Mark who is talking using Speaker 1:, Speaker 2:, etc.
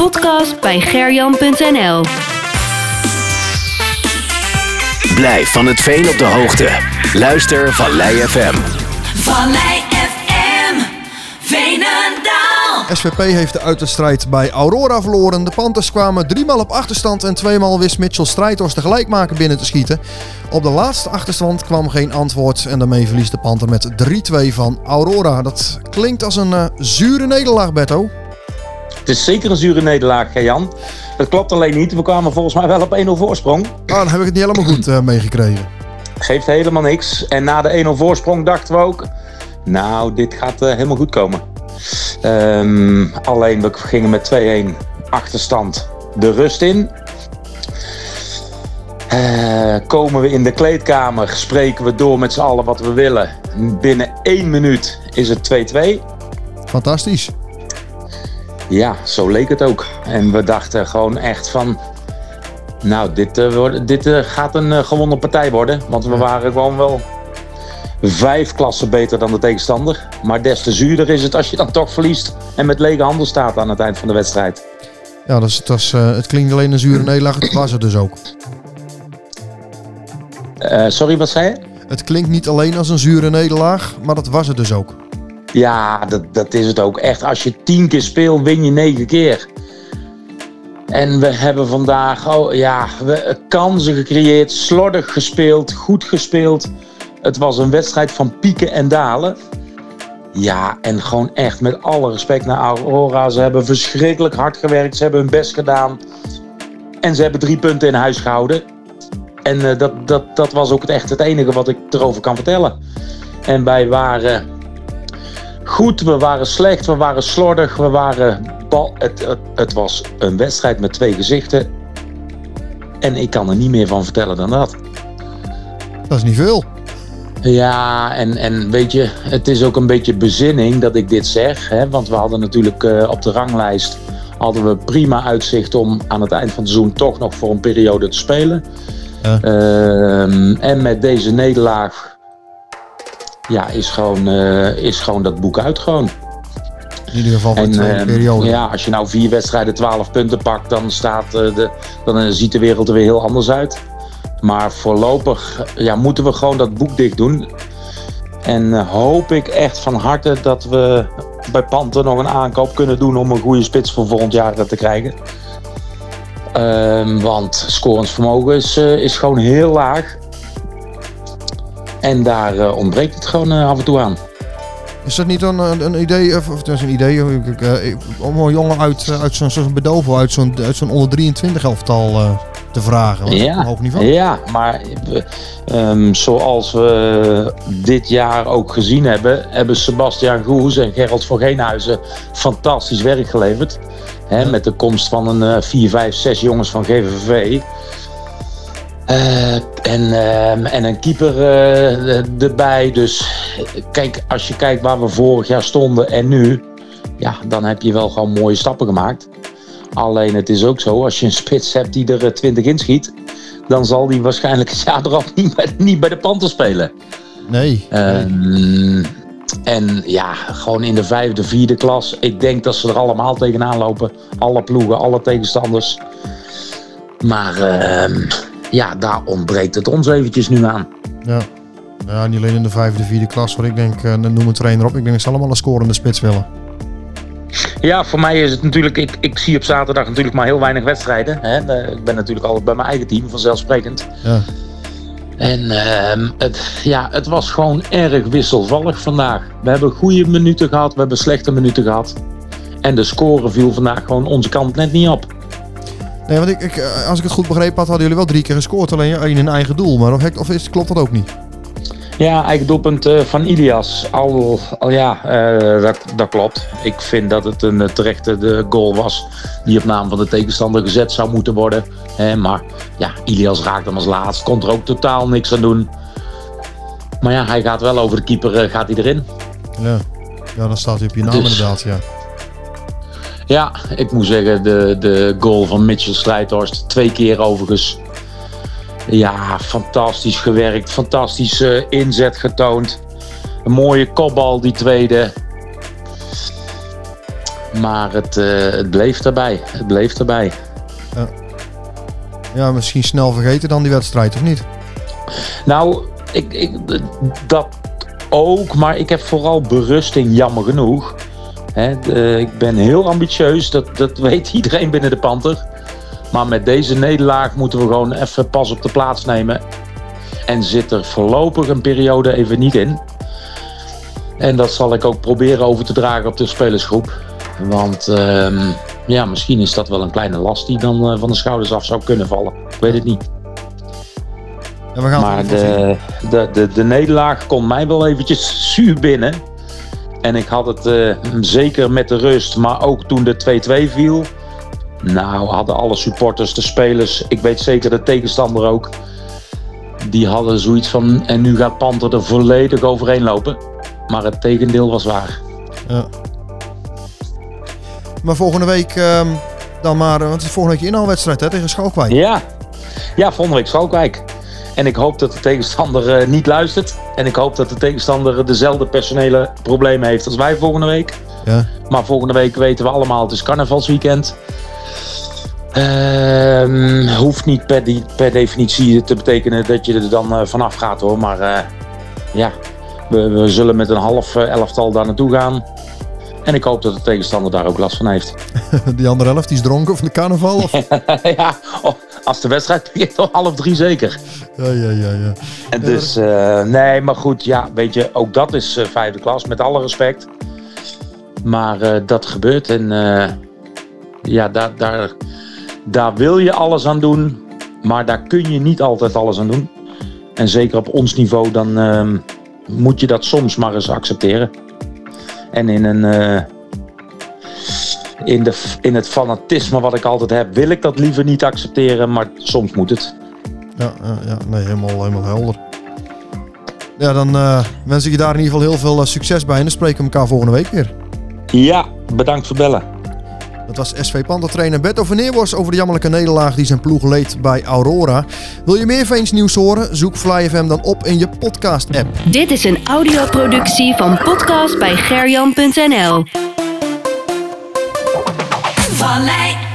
Speaker 1: podcast bij gerjan.nl.
Speaker 2: Blijf van het veen op de hoogte. Luister Vallei FM.
Speaker 3: Vallei FM, Veenendaal.
Speaker 4: SVP heeft de uiterstrijd bij Aurora verloren. De Panthers kwamen driemaal op achterstand en tweemaal wist Mitchell Strijdhorst de gelijkmaker binnen te schieten. Op de laatste achterstand kwam geen antwoord en daarmee verliest de Panther met 3-2 van Aurora. Dat klinkt als een eh, zure nederlaag, Berto.
Speaker 5: Het is zeker een zure nederlaag, Jan. Dat klopt alleen niet. We kwamen volgens mij wel op 1-0 voorsprong.
Speaker 4: Ah, dan heb ik het niet helemaal goed eh, meegekregen.
Speaker 5: Geeft helemaal niks. En na de 1-0 voorsprong dachten we ook... Nou, dit gaat eh, helemaal goed komen. Ehm, alleen, we gingen met 2-1 achterstand de rust in. Eh, komen we in de kleedkamer, spreken we door met z'n allen wat we willen. Binnen één minuut is het 2-2.
Speaker 4: Fantastisch.
Speaker 5: Ja, zo leek het ook. En we dachten gewoon echt van... Nou, dit, eh, dit eh, gaat een eh, gewonnen partij worden. Want we waren gewoon wel vijf klassen beter dan de tegenstander. Maar des te zuurder is het als je dan toch verliest... en met lege handen staat aan het eind van de wedstrijd.
Speaker 4: Ja, dat dat is, eh, het klinkt alleen een zure nederlaag, het was het dus ook.
Speaker 5: Sorry, wat zei je?
Speaker 4: Het klinkt niet alleen als een zure nederlaag, maar dat was het dus ook.
Speaker 5: Ja, dat, dat is het ook. Echt, als je tien keer speelt, win je negen keer. En we hebben vandaag oh, ja, we, kansen gecreëerd, slordig gespeeld, goed gespeeld. Het was een wedstrijd van pieken en dalen. Ja, en gewoon echt met alle respect naar Aurora. Ze hebben verschrikkelijk hard gewerkt. Ze hebben hun best gedaan. En ze hebben drie punten in huis gehouden. En eh, dat, dat, dat was ook echt het enige wat ik erover kan vertellen. En wij waren goed, we waren slecht, we waren slordig, we waren bal. Het, het, het was een wedstrijd met twee gezichten. En ik kan er niet meer van vertellen dan dat.
Speaker 4: Dat is niet veel.
Speaker 5: Ja, en, en weet je, het is ook een beetje bezinning dat ik dit zeg. Hè? Want we hadden natuurlijk eh, op de ranglijst hadden we prima uitzicht om aan het eind van het seizoen toch nog voor een periode te spelen.
Speaker 4: Ja.
Speaker 5: Ehm, en met deze nederlaag ja, is, gewoon, eh, is gewoon dat boek uit gewoon.
Speaker 4: In ieder geval voor de
Speaker 5: En
Speaker 4: tweede
Speaker 5: ehm,
Speaker 4: periode.
Speaker 5: ja, als je nou vier wedstrijden 12 punten pakt, dan, staat, eh, de, dan eh, ziet de wereld er weer heel anders uit. Maar voorlopig ja, moeten we gewoon dat boek dicht doen. En hoop ik echt van harte dat we bij Panten nog een aankoop kunnen doen om een goede spits voor volgend jaar te krijgen. Ehm, want scorend vermogen is, is gewoon heel laag. En daar eh, ontbreekt het gewoon eh, af en toe aan.
Speaker 4: Is dat niet een, een, een idee, of, of is een idee, eh, om een jongen uit, eh, uit zo'n Bedovo, uit zo'n zo'n onder 23 elftal eh, te vragen? Is op een hoog niveau.
Speaker 5: Ja, maar ehm, zoals we dit jaar ook gezien hebben, hebben Sebastian Goes en Gerald van Geenhuizen fantastisch werk geleverd. Hè, Met de komst van een eh 4, 5, 6 jongens van GVV. Eh, en, ehm, en een keeper eh, erbij. Dus eh, kijk, als je kijkt waar we vorig jaar stonden en nu, ja, dan heb je wel gewoon mooie stappen gemaakt. Alleen het is ook zo, als je een spits hebt die er eh, 20 inschiet, dan zal die waarschijnlijk het jaar niet bij, niet bij de panten spelen.
Speaker 4: Nee.
Speaker 5: Ehm, en ja, gewoon in de vijfde, vierde klas. Ik denk dat ze er allemaal tegenaan lopen. Alle ploegen, alle tegenstanders. Maar ehm, ja, daar ontbreekt het ons eventjes nu aan.
Speaker 4: Ja. ja, niet alleen in de vijfde, vierde klas, want ik denk, eh, noem een trainer op, ik denk dat ze allemaal een scorende spits willen.
Speaker 5: Ja, voor mij is het natuurlijk. Ik, ik zie op zaterdag natuurlijk maar heel weinig wedstrijden. Hè. Ik ben natuurlijk altijd bij mijn eigen team, vanzelfsprekend.
Speaker 4: Ja.
Speaker 5: En ehm, het, ja, het was gewoon erg wisselvallig vandaag. We hebben goede minuten gehad, we hebben slechte minuten gehad. En de score viel vandaag gewoon onze kant net niet op.
Speaker 4: Nee, want ik, ik, eh, als ik het goed begrepen had, hadden jullie wel drie keer gescoord, alleen één in eigen doel. Maar of, of is, klopt dat ook niet?
Speaker 5: Ja, eigen doelpunt eh, van Ilias. Al, al ja, eh, dat, dat klopt. Ik vind dat het een terechte de goal was die op naam van de tegenstander gezet zou moeten worden. Maar ja, Ilias raakt hem als laatst. Kon er ook totaal niks aan doen. Maar ja, hij gaat wel over de keeper, gaat hij erin.
Speaker 4: Ja. Ja, dan staat hij op je naam
Speaker 5: Dus-
Speaker 4: inderdaad, ja.
Speaker 5: Ja, ik moet zeggen, de, de goal van Mitchell Strijdhorst, twee keer overigens. Ja, fantastisch gewerkt, fantastisch eh, inzet getoond. Een mooie kopbal, die tweede. Maar het, eh, het bleef erbij. Het bleef erbij.
Speaker 4: Ja, misschien snel vergeten dan die wedstrijd, of niet?
Speaker 5: Nou, ik, ik, dat ook. Maar ik heb vooral berusting, jammer genoeg. Hè, de- ik ben heel ambitieus. Dat, dat weet iedereen binnen de Panther. Maar met deze nederlaag moeten we gewoon even pas op de plaats nemen. En zit er voorlopig een periode even niet in. En dat zal ik ook proberen over te dragen op de spelersgroep. Want ehm, ja, misschien is dat wel een kleine last die dan eh, van de schouders af zou kunnen vallen. Ik weet het niet.
Speaker 4: We gaan
Speaker 5: Maar de, de, de, de nederlaag kon mij wel eventjes zuur binnen. En ik had het eh, zeker met de rust, maar ook toen de 2-2 viel. Nou, hadden alle supporters, de spelers, ik weet zeker de tegenstander ook. Die hadden zoiets van, en nu gaat Panther er volledig overheen lopen. Maar het tegendeel was waar.
Speaker 4: Ja. Maar volgende week ehm, dan maar, eh, want het is volgende week je inhaalwedstrijd hè, tegen Schalkwijk.
Speaker 5: Ja, ja volgende week Schalkwijk. En ik hoop dat de tegenstander eh, niet luistert. En ik hoop dat de tegenstander dezelfde personele problemen heeft als wij volgende week.
Speaker 4: Ja.
Speaker 5: Maar volgende week weten we allemaal, het is carnavalsweekend. Ehm, hoeft niet per, die, per definitie te betekenen dat je er dan eh, vanaf gaat hoor. Maar eh, ja, we, we zullen met een half elftal daar naartoe gaan. En ik hoop dat de tegenstander daar ook last van heeft.
Speaker 4: Die andere helft, die is dronken van de carnaval. Of...
Speaker 5: ja, oh, als de wedstrijd begint om half drie zeker.
Speaker 4: Ja, ja, ja, ja.
Speaker 5: En dus, eh, nee, maar goed, ja, weet je, ook dat is eh, vijfde klas, met alle respect. Maar eh, dat gebeurt en ja, daar, daar, daar wil je alles aan doen, maar daar kun je niet altijd alles aan doen. En zeker op ons niveau, dan ehm, moet je dat soms maar eens accepteren. En in een... in, de, in het fanatisme wat ik altijd heb, wil ik dat liever niet accepteren, maar soms moet het.
Speaker 4: Ja, ja, ja, nee, helemaal, helemaal helder. Ja, dan eh, wens ik je daar in ieder geval heel veel eh, succes bij. En dan spreken we elkaar volgende week weer.
Speaker 5: Ja, bedankt voor bellen.
Speaker 4: Dat was SV Panther-trainer Berto van Neerworst over de jammerlijke nederlaag die zijn ploeg leed bij Aurora. Wil je meer Veens nieuws horen? Zoek Fly FM dan op in je podcast-app.
Speaker 1: Dit is een audioproductie van podcast bij gerjan.nl.
Speaker 3: Vallei